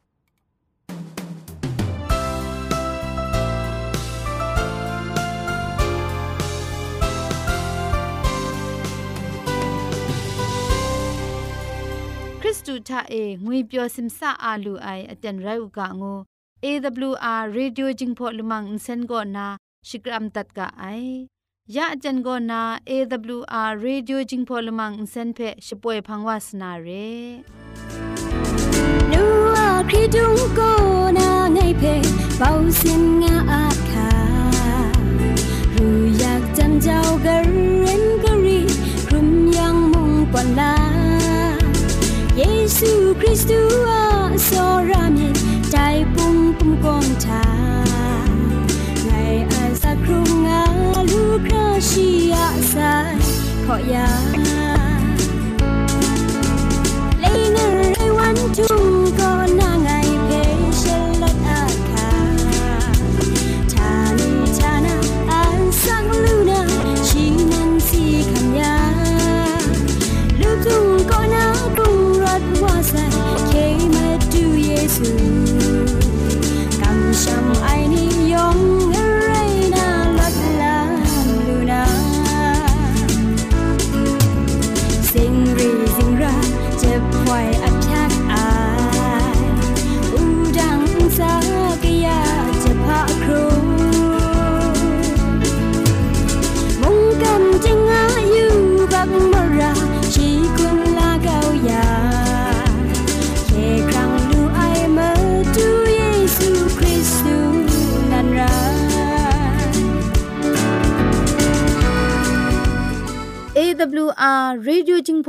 ย တုထအေငွေပျော်စင်ဆာအာလူအိုင်အတန်ရုတ်ကငို AWR Radio Jingpho Lumang Insen go na Shikram tat ka ai ya ajan go na AWR Radio Jingpho Lumang Insen phe shipoe phangwas na re Lua khridung ko na ngai phe pau sin ม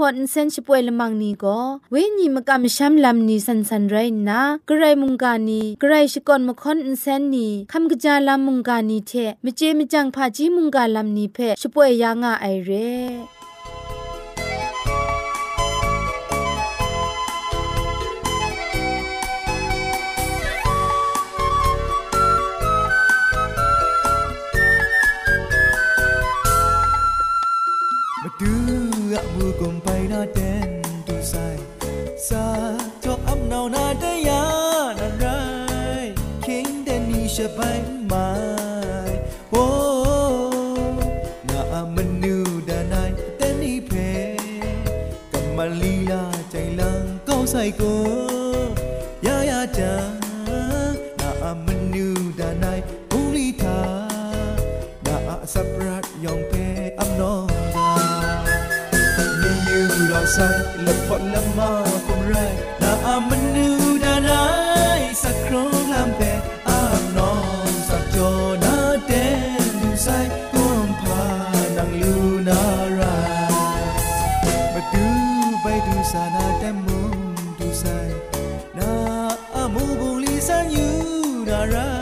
พอนเซนชิปวยละมังนีก็เวนีมกะมชัมลำนีสันสันไรนะกระไรมุงกานีกระไรชิกอนมคอนเซนนีคำกระจาลำมุงกานีเทมเจมจังพาจีมุงกาลำนีเพชิปวยยางอะไอเร่ It's on you, Nara.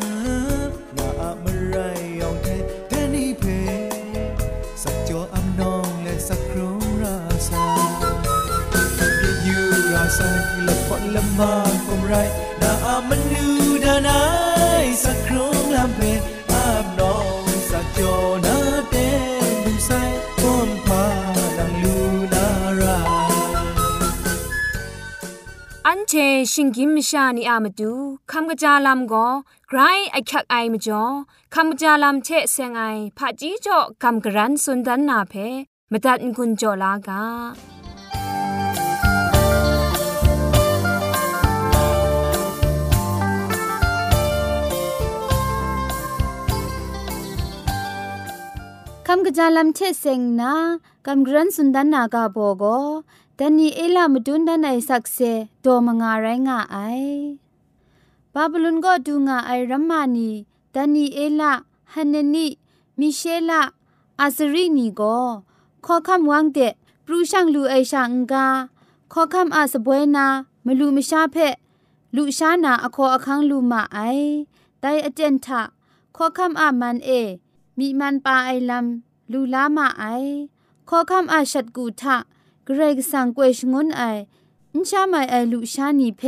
ชิงกิมชานีอามาดูคำกระจาลำก็ไกรไอคักไอมาจ่อคำกระจาลำเชเซงไอผาจีจ่อคำกระรันสุนดันนาเพมตัดกุญจ่อลากาคำกระจายลำเชเซงนะกำกรันสุนดันนากาโบโก แต่นี่เอลามดุนดันไอสักเซโดมงาไรงาไอบาบลุนก็ดูงาไอรัมมานีแต่นี่เอลาฮันเนนีมิเชลาอาซรีนีโกขอคำวังเดปรูช่างลูไอช่างกาขอคำอาสบวยนามลูมชาเพลูชานาอคออคังลูมาไอไดอเจนทะขอคำอามันเอ มีมันปาไอลำลูลามาไอขอคำอาชัดกูทะ เกรกสังเกชงนไออินชาไมไอลูชานีเพ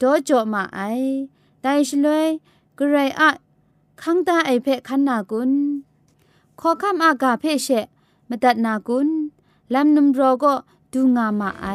ดอจอมาไอได้ชลวยเกรอะขังตาไอเพขันนากุนขอคำอากาเพเชมตัดนากุนลำนุมรอก็ดูงามาไอ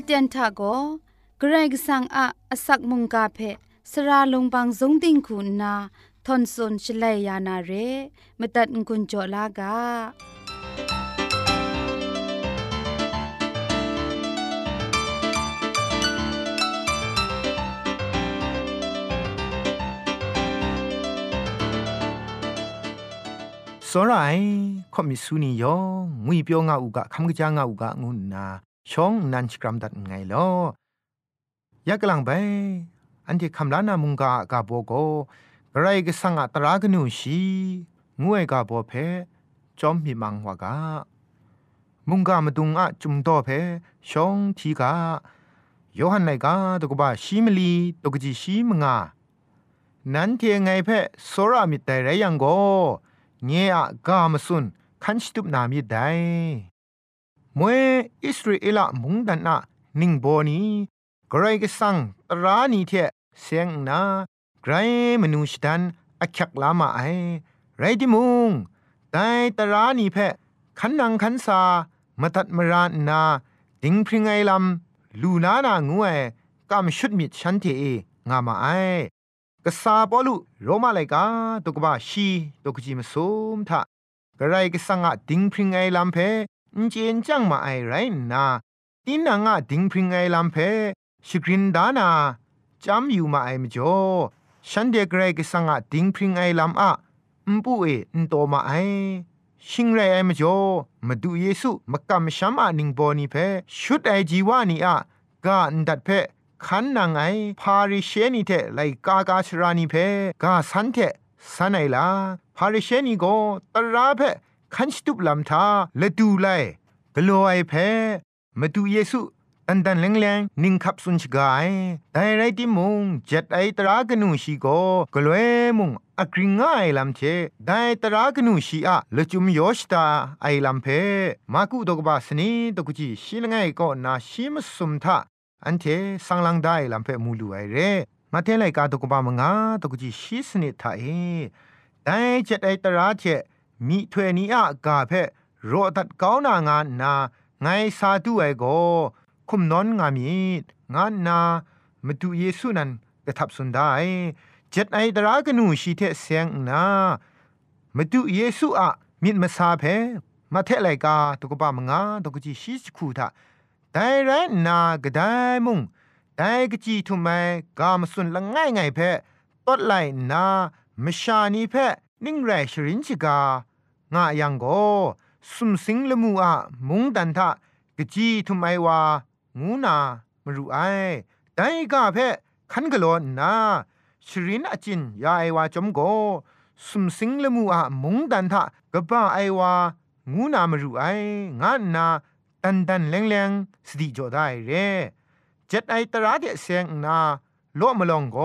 เตียนทาโกเกรกสังอะอสักมุงกาเพสระลงบางสงติงคุณนาทอนซนชลัยยานาเรมตัดกุญจลากาစောရိုင်ခေါမီဆူနီယောငွေပြောငါဥကခမ်ကကြာငါဥကငုနာ ชองนันชกรัมดัดไงลอยากลังไปอันที่คำลานามุงกากาโบโกกระไรก็สังอัตรากนูชีงวยกาโบเพจอมมีมังวากามุงกามาดุงอะจุมโตเพชองทีกาโยฮันไนกาตกบาชิมลีตกจีชิมงานั้นเทียงไงเพโซรามิแต่ไรยังโกเงียกามสุนคันชิตุบนามิได้ มวยอิสราเอลมุงดันนะนิงโบนีกรก็สังตรานีเทเสียงนาไกรมนุษย์ดันอักยักลามาไอไรดิมุงแต่ตรานีเพขันนังขันสามาตัดมรานนาดิงพริงไอลำลูนานางวยกามชุดมิดฉันเทงามาไอกษาปอลุโรมาไลกาตกบาชีตกจิมสมทะกระไรก็สังอะดิงพริงไอลำเพ นเจนจังมาไอไรนาตีนังะดิงพริงไอลำเพชกรินดานาจำอยู่มาไอมจ่อฉันเดกไรก็สังอะดิงพริงไอลำอะมปุเออนโตมาไอชิงไรไอมจ่อมาดูเยซูมากำชัมอะนิงบอนีเพชุดไอจีวานีอะกาอันดัดเพขันนางไอพาริเชนีเทไลกากาชรานีเพกาสันเทสันไอลาพาริเชนีโกตราเพ ขันสตุบลำทาละดูไลกลัวไอเพมาดูเยซูตันตันแรงแรงนิ่งขับสุนชกายแต่ไรที่มุงเจ็ดไอตรากนูชีโกกลัวมุงอักริงง่ายลำเชได้ตรากนูชีอะละจุมยอชตาไอลำเพมากุดกบาสนีตกุจีชิลงไงก็นาชิมสุมทาอันเทสังลังได้ลำเพมูลูไอเรมาเทไลกาตกบามงาตกุจีชิสนิทาเอแต่เจ็ดไอตราเท มีถวยนี้อะกาเพรอตัดก้าวนางานนาไงสาธุไอโกคุมนอนงามีงานนามาดูเยซูนันกระทับสุนได้เจ็ดไอตรากนูชีเทเสียงนามาดูเยซูอะมิดมาซาเพมาเทไลกาตุกบามงาตุกจีชิสคูทาแต่ไรนากระไดมุงแต่กจีทุไมกามสุนละง่ายไงเพตดไลนา มชานีเพนิ่งไรชรินชิกา งะยังโกสุมสิงละมูอะมุงดันทะกะจีทุไมวางูนามรุไอไดกะเพคันกะโลนาชรินอจินยาไอวาจอมโกสุมสิงละมูอะมุงดันทะกะบ้าไอวางูนามรุไองะนาตันตันแรงแรงสติจอได้เร่เจ็ดไอตระเดเสียงนาโลมลองโก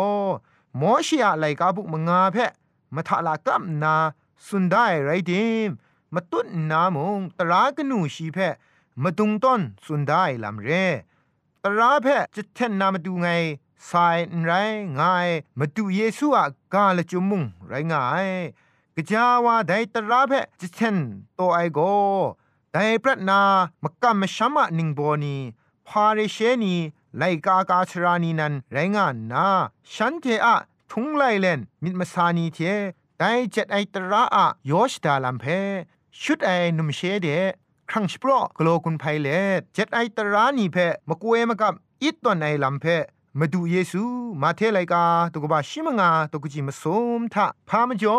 มอชิอะไลกาบุกมงาเพมาทะลากัมนา สุนได้ไรเดมมาตุนนามงตรากนูชีเพมาตุงต้นสุนได้ลำเรตราเพจะเทนนามาดูไงสายไรง่ายมาดูเยซูอะกาละจุมุงไรง่ายกะจาวาไดตราเพจะเทนโตไอโกไดปรัตนามกำมชัมะนิงโบนีพาเรเชนีไลกากาชรานีนันไรงานนาฉันเทอะทุงไลเลนมิดมาสานีเท ไดเจ็ดไอตระอะยอชดาลัมเพชุดไอนุมเชเดครั้งสปรอกโลกุนไพเลเจ็ดไอตระนีเพมกเวมกับอิตตอนไอลัมเพมาดูเยซูมาเทไลกาตุกบาชิมงาตุกจิมสมทะพามจอ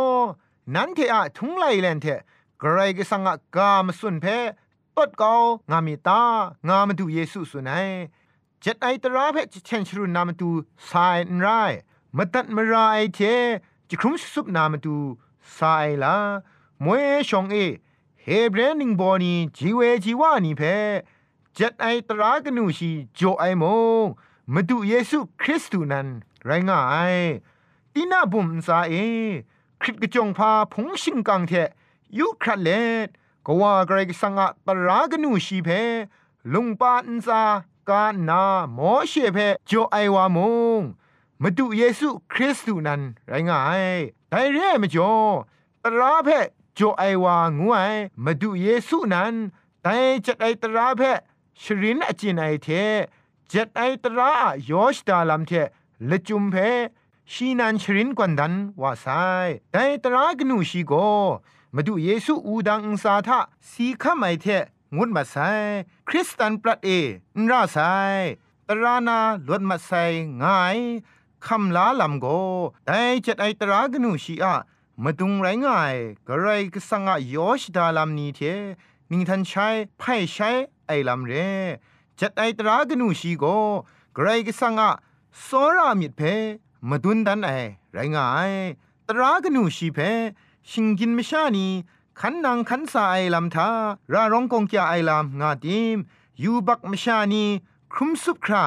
นั้นเทอะทุงไลเลนเทกรายกสังกามสุนเพตดเกางามิตางามาดูเยซูสุนัยเจ็ดไอตระเพจเชนชรุนนามาดูสายนไรมาตัดมาราไอเท จิครุมสุบนามาดูสายละมวยชองเอเฮเบรนิงบอนีจีเวจีวานีเพเจ็ดไอตรากนูชีโจไอโมมาดูเยซูคริสต์นันไรง่ายตีน่าบุมซาเอคริตกจงพาพงชิงกังเทยุครัดเลดก็ว่าไกรสังะตรากนูชีเพลุงปาอันซากานาหมอเชเพโจไอวามง มาดูเยซูคริสต์นั้นไรงายแต่เร่ไม่จ่อตราเพจโจไอวางวยมาดูเยซูนั้นแต่จัดไอตราเพชรินอจินไอเทจัดไอตรายอชดาลัมเทละจุมเพชีนันชรินกวนดันว่าไซแต่ตรากนูชีโกมาดูเยซูอูดังอุสาทะสีขมไอเทงุดมาไซคริสตันปรัดเอนราไซตรานาลวดมาไซง่าย คำลาลำโกแต่จัดไอตรากนูชีอะมาดุงไรง่ายกระไรก็สังอายอชดาลำนี้เทนิงทันใช้ไพ่ใช้ไอลำเรจัดไอตรากนูชีโกกระไรก็สังอะสรามิดเพมาดุนดันไอไรง่ายตรากนูชีเพชิงกินไม่ชานีขันนางขันสาไอลำทาราร้องกงแกไอลำงาดิมยูบักไม่ชานีครุมสุบครา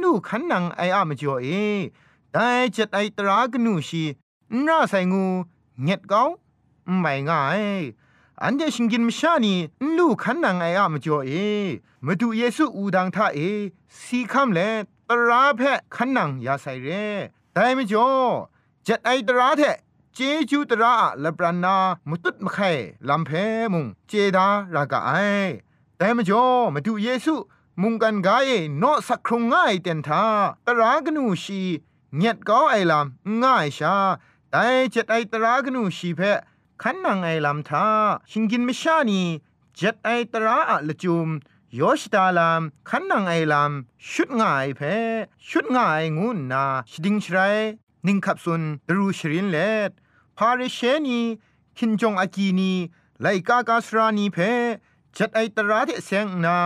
นูขันนางไออะมจ่อเอ แต่จัดไอตรากนูชีน่าใส่งูเงียดเกาไม่ง่ายอันเดชิงกินมชานีลูกขันนางไออะมจ่อเอมาดูเยซูอูดังท่าเอสีคำเลตราเพขันนางยาใส่เรแต่ไม่จ่อจัดไอตราเทเจจูตระละปรานามุตุดมะไข่ลำเพมุงเจดารากาไอแต่มจ่อมาดูเยซูมุงกันกายนอสักครงง่ายเต็นทาตรากนูชี เงียดก็ไอลำง่ายชาแต่เจ็ดไอตรากนูชีเพขันนังไอลำทาชิงกินไม่ชานีเจ็ดไอตราอะละจุมโยชดาลามขันนังไอลำชุดง่ายเพชุดง่ายงูนาชดิงชไรนิงขับสุนดรูชรินเลดพาริเชนีคินจงอากีนีไลกากาสรานีเพจัดไอตราเทเซงนา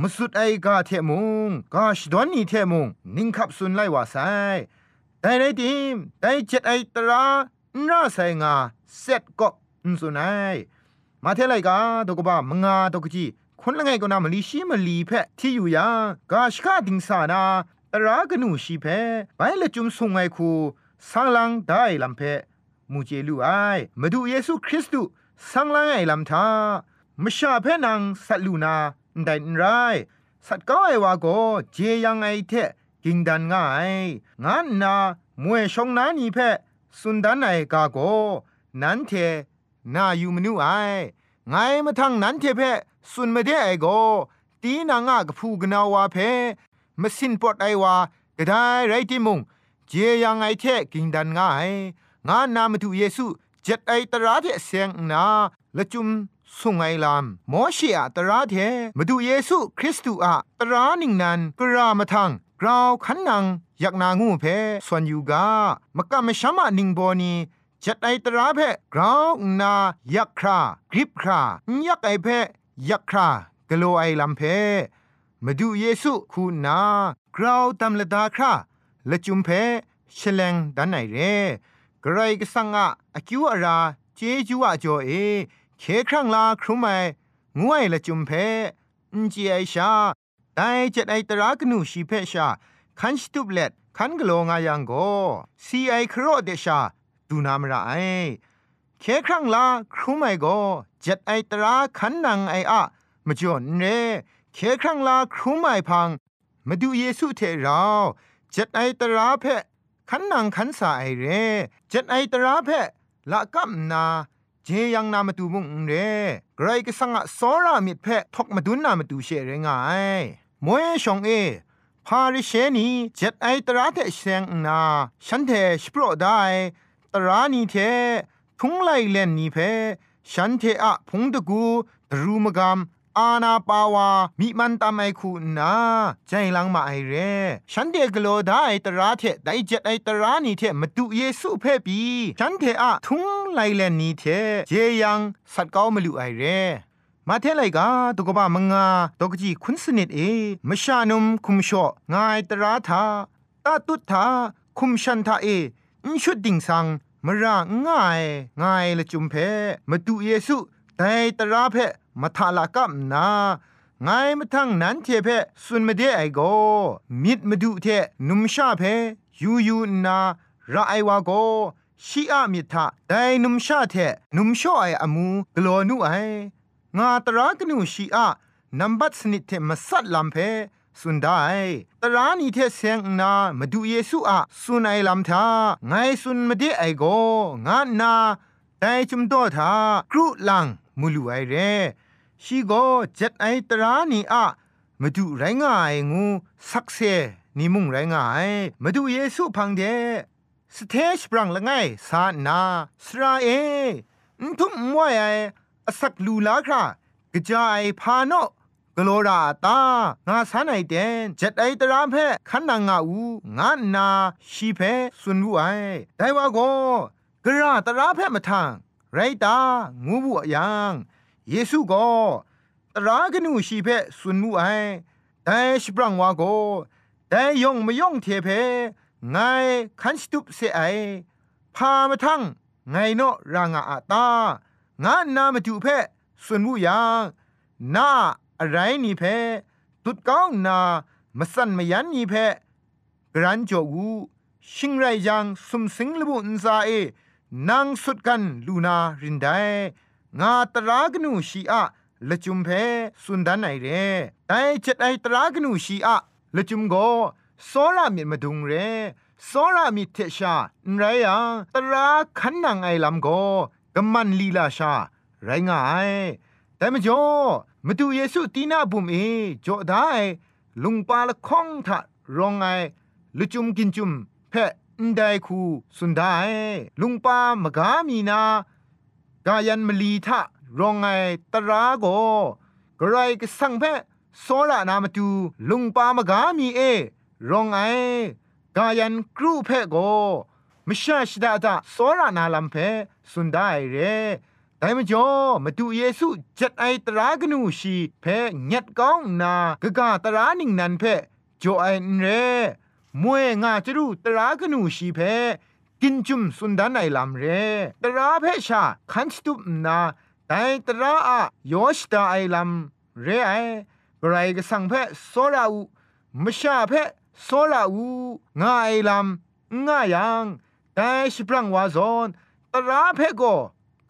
มสุดไอกาเทมุงกาชดอนนีเทมุงนิงขับสุนไลวาไซแต่ในทีมแต่จัดไอตราน่าไซงาเซตก็อุสุนัยมาเทไลกาตกบ้ามงาตกจีคนละไงก็นามลีชีมลีเพที่อยู่ยากาชกาดิงสานาตรากนูชีเพไปละจุมสุงไงคูสังลังได้ลำเพมูเจลูไอมาดูเยซูคริสต์สังลังไอลำทามชาเพนังสัตลูนา ได้ไรสัตก็ไอวาโกเจยังไอเทกิงดันง่ายงานนามวยชงนานีเพสุนดันไอกาโก นันเทนาอยู่มนูไอไงมาทางนันเทเพสุนมาเดไอโก ตีนางากพูกนาวาเพมสินปอดไอวากระได้ไรติมุงเจยังไอเทกิงดันง่าย งานนามาดูเยซูเจ็ดไอตราเทเสียงนาละจุม สุงไอลามมอเชีอะตราเทมาดูเยซูคริสต์อะตรานิงนันกรามาทังกราวขันนังอยากนางูเพส่วนยูกามกะมะชมะนิงโบนีจัดไอตราเพกราวนายักครากริบครายักไอเพยักครากะโลไอลำเพมาดูเยซูคูนากราวตำละดาคราละจุมเพชลงดันไอเรกรกสังอะอคิวอาราเจจูอะจอเอ เคครั้งลาครุไมงวยละจุมเพอินจีไอชาไดจ็ดไอตรากนูชีเพชาคันสตุบเล็ดคันกโลงายังโกซีไอครอเดชาดูนามระไอเคครั้งลาครุไมโกจ็ดไอตราคันนังไออะมจอนเรเคครั้งลาครุไมพังมาดูเยซูเทเราจ็ดไอตราเพขันนังขันสาไอเรจ็ดไอตราเพละกัมนา เจยังนามาตูมุงเรไกรก็สังะสอรามิดเพทกมาดุนนามาตูเชเรงายมวยชองเอพาริเชนีเจ็ดไอตราเทเซงนาฉันเทสโปรได้ตรานีเททุงไลเลนนีเพฉันเทอะพงตะกูตรูมกาม อาณาปาวามีมันตามไอคูนาใจลังมาไอเร่ฉันเดกโลได้ตราเทได้เจ็ดไอตรานีเทมาดูเยซูเพ่ปีฉันเทอะทุงไลเลนนีเทเจยังสัตเก้ามาลุไอเร่มาเทไลกาตุกบะมงาตกจีคุณสนิดเอมชานุมคุมชองายตราทาตาตุทาคุมชันทาเออิชุดดิ่งสังมราง่ายง่ายละจุมเพมาดูเยซูแต่ตราเพ มาทาลากับนาไงมาทั้งนั้นเทเพสุนมาเดไอโกมิดมาดูเทนุมชาเพยูยูนาราไอวาโกชีอามิทาแต่นุมชาเทนุมชอไออามูกลอนุไองาตรากนูชีอานัมบัตสนิทเทมาสัตลัมเพสุนได้ตรานีเทเซงนามาดูเยซูอะสุนไอลัมทาไงสุนมาเดไอโกงานาแต่จุมโตทาครุลังมุลุไอเร ชีโกเจ็ดไอตรานีอะมาดูไรง่ายงูสักเซนิมุงไรง่ายมาดูเยซูพังเดสเทชปรังละไงสานาสราเออุทุมมวยไออสักลูลาครากระจายพาโนกโลราตางาสานไอเดนเจ็ดไอตรามเพขันนางาอูงานาชีเพสุนวุไอได้ว่าโกกระตราเพมาทางไรตางูบุยัง เยซูก็ตรากนูชีเพสุนวุไอแต่ชปรังว่าโกแต่ยองไม่ยองเทเพไงขันสตุปเสไอพามาทั้งไงเนาะรางอาตางานนามาดูเพส่วนมูยังนาอะไรนี่เพตุดก้องนามาสั่นมายันนี่เพกรันจกูชิงไรยังสุมสิงลบุนซาเอนางสุดกันลูนารินได งาตรากนูชีอะละจุมเพสุนดานไหนเร่ไอเจ็ไอตรากนูชีอะละจุมโกสซรามิมาดุงเรสโรามิเทชาไรยังตราขันนางไอลำโกกัมมันลีลาชา ไรงาอแต่มจ่อมาดูเยซูตีนาบุมเอจ่อได้ลุงปาละคองทะรองไอละจุมกินจุมเพอนไดคูสุนได้ลุงปามกามีนา กายันมลีทะรองไอตราโกกไรก็สั่งเพะโซระนามาดูลุงปามกามีเอรองไอกายันครูเพโกมชาชดาตาสอรานาลัมเพสุนได้เรแต่มจ่อมาดูเยซูจัดไอตรากนูชีเพญัดก้องนากะกาตรานิงนันเพจ่อไอเรมวยงาจรูตรากนูชีเพ กินจุมสุนดานไอลำเรตราเพชาคันสตุปนาแต่ตราอะยอชตาไอลำเรไอไรายกสังเพโซราอูมชาเพโซลาอูง่ายลำง่ายยังแต่ชิปรังวาซอนตราเพโก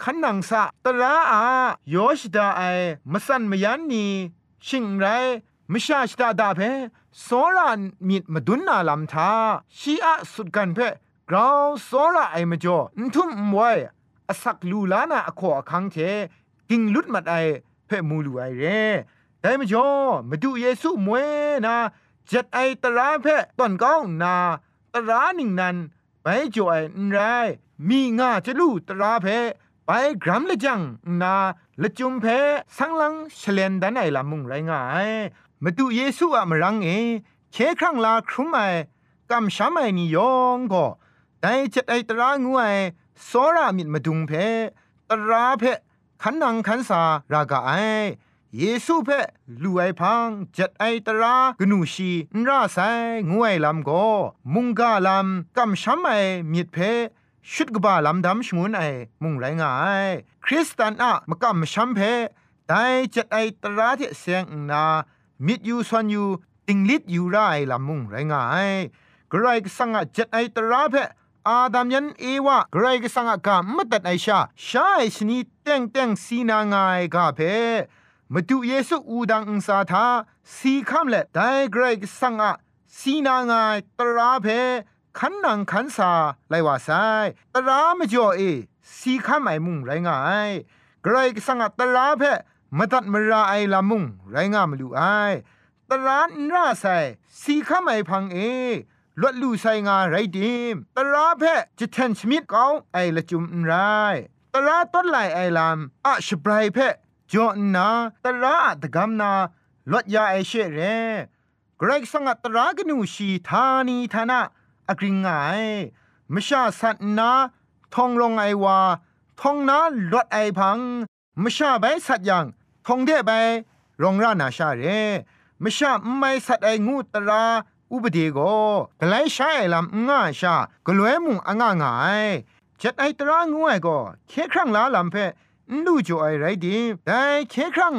ขันนังสะตราอายอชดาไอมสันมยันนีชิงไรมชาชดาดาเพโซลามิดมาดุนนาลำทาชีอะสุดกันเพ กราวโซลาไอมจ่อนทุมมวยอสักลูลานาอขอคังเทกิงลุดมัดไอเพ่มูลูไอเรแต่มจ่อมาดูเยซูมวยนาเจ็ดไอตราเพ่ตอนก้องนาตราหนึ่งนั้นไปจ่อยไรมีงาจะลู่ตราเพไปกรัมละจังนาละจุมเพสังลังเฉลนดันไอละมุงไรงายมาดูเยซูอะมรังเอเคครั้งลาครุมไอกำช้ำไอนิยองก็ แต่จ็ดไอตรางูไอสรามิดมาดุงเพตราเพขันนังขันสารากาไอเยซูเพ่ลูไอพังจัดไอตรากนูชีนราไซงวยลำโกมุงกาลำกำช้ำไอมิดเพชุดกบาลำดำชงวนไอมุงไรงายคริสตันอะมกำช้ำเพแต่จัดไอตราเทเสียงนามิดยูซอนยูติงลิดยูไรลำมุงไรงายกรายสังอะจัดไอตราเพ อาดามยันเอวะกรายสังอะกามมตัดไอชาชาไอชนีเต็งเต็งสีนางายกาเพมาดูเยซูอูดังอุสาทาสีคำเละไดเกรกสังอะสีนางายตราเพขันนังขันสาไลว่าไซตรามจ่อเอสีคำไอมุงไรงายเกรกสังอะตราเพมตัดมราไอลามุงไรงามลูไอตรานราไซสีคำไอพังเอ ลวดลูไซงาไรดิมตราเพจะแทนชมิดเกาไอละจุมไรตราต้นไหลไอลามอะชบรายเพจอนาตระตะกำนาลดยาไอเชเรเกรกสังตระกนูชีธานีธนาอกริงไงมชาสัตนาทองลงไอวาทองนาลดไอพังมชาใบสัตยังทองเดใบรองรานาชาเรมชาไม่สัตไองูตรา อุบดีโกกไลชาไอลำง่าชากลวยมุงอ่างง่ายเจ็ดไอตรางูไอก็เคครั้งลาลำเพลูจ่อไอไรดีแต่เคครั้ง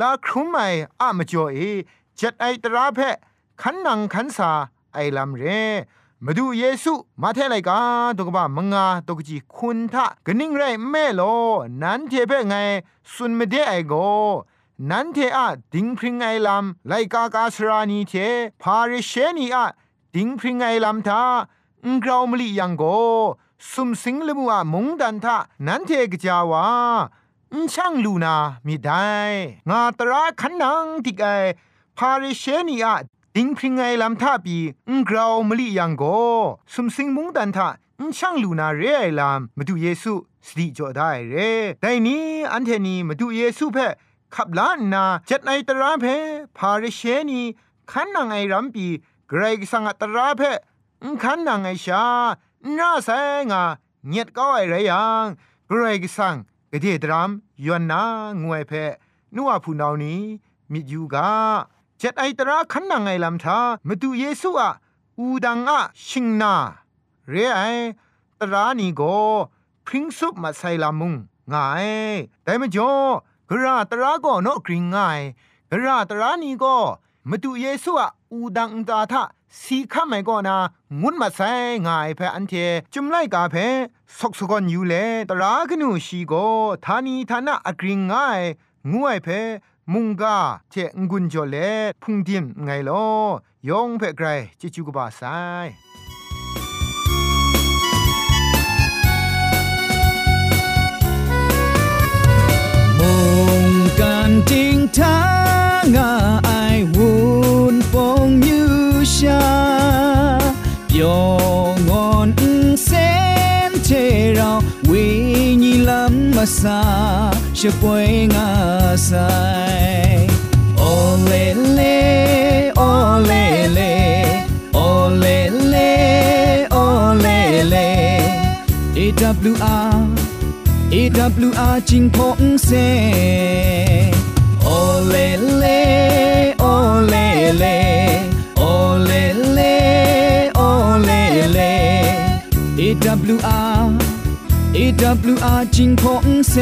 ลาครุมไออะมจ่อเอจัดไอตราเพขันนังขันสาไอลำเรมาดูเยซูมาเทไลกาตกบ้ามงาตกจีคุณทะกนิ่งไรแม่โล นั้นเทเพไง สุนไม่ได้ไอโก นั้นเทอะดิงพริงไอลำไลกากาสรานีเทพาริเชนีอะดิงพริงไอลำทาอุงกราวมลียังโกสุมสิงลมัวมงดันทะนันเทกจาวาอุช่างลูนามีได้งาตราขันนังติกไอพาริเชนีอะดิงพริงไงลำท่าปีอุงกราวมลิยังโกสุมสิงมงดันทะอุช่างลูนาเรไอลามมาดูเยซูสติจอได้เรแต่นี้อันเทนีมาดูเยซูเพ่ ขับล้านนาจัดในตราเพพาริเชนีขันนังไอรัมปีเกรกสังตราเพขันนังไอชาน่าแสงาเงียดก็ไอไรยังเกรกสังกเดดรามยวนนางวยเพนัวผู้นานี้มิยูกาจัดไอตราขันนังไอลำทามาดูเยซูอะอูดังอะชิงนาเรไอตรานีโกพริ้งซุปมาใส่ลามุงง่ายแต่มจ่อ กระตราก็นกกริงง่ายกระตรานี้ก็มาดูเยซูอะอูดังตาทะสีข้าไม่ก็นางุนมาใส่ง่ายเพออันเทจุมไลกาเพสกสกอนอยู่เลตรากนูชีโกทานีทานะอกริงง่ายงวยเพมุงกาเจงกุนจอเลพุงดิมไงลอยองเพไกรจิจูกบาไซ 梦干听他爱吻风雨下，永安sen thế rao vì nhị lắm mà xa sẽ quay ngã sai ô lê lê ô lê lê ô lê lê ô lê lê AWR AWR จิงพงเซโอเลเลโอเลเลโอเลเลโอเลเล AWR AWR จิงพงเซ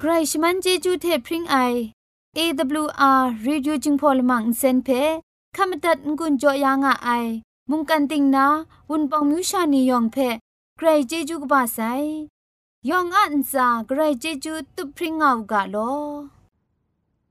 ใครชมันเจจูเทพริงไอ AWR Reducing Polymer เซนเพขมตัดงุนจอยางอไอมุงกันติงนาวุนปองมิวชานียองเพ ใครเจจูกบาไซยองอันซาใครเจจูตุพริงเอากาโล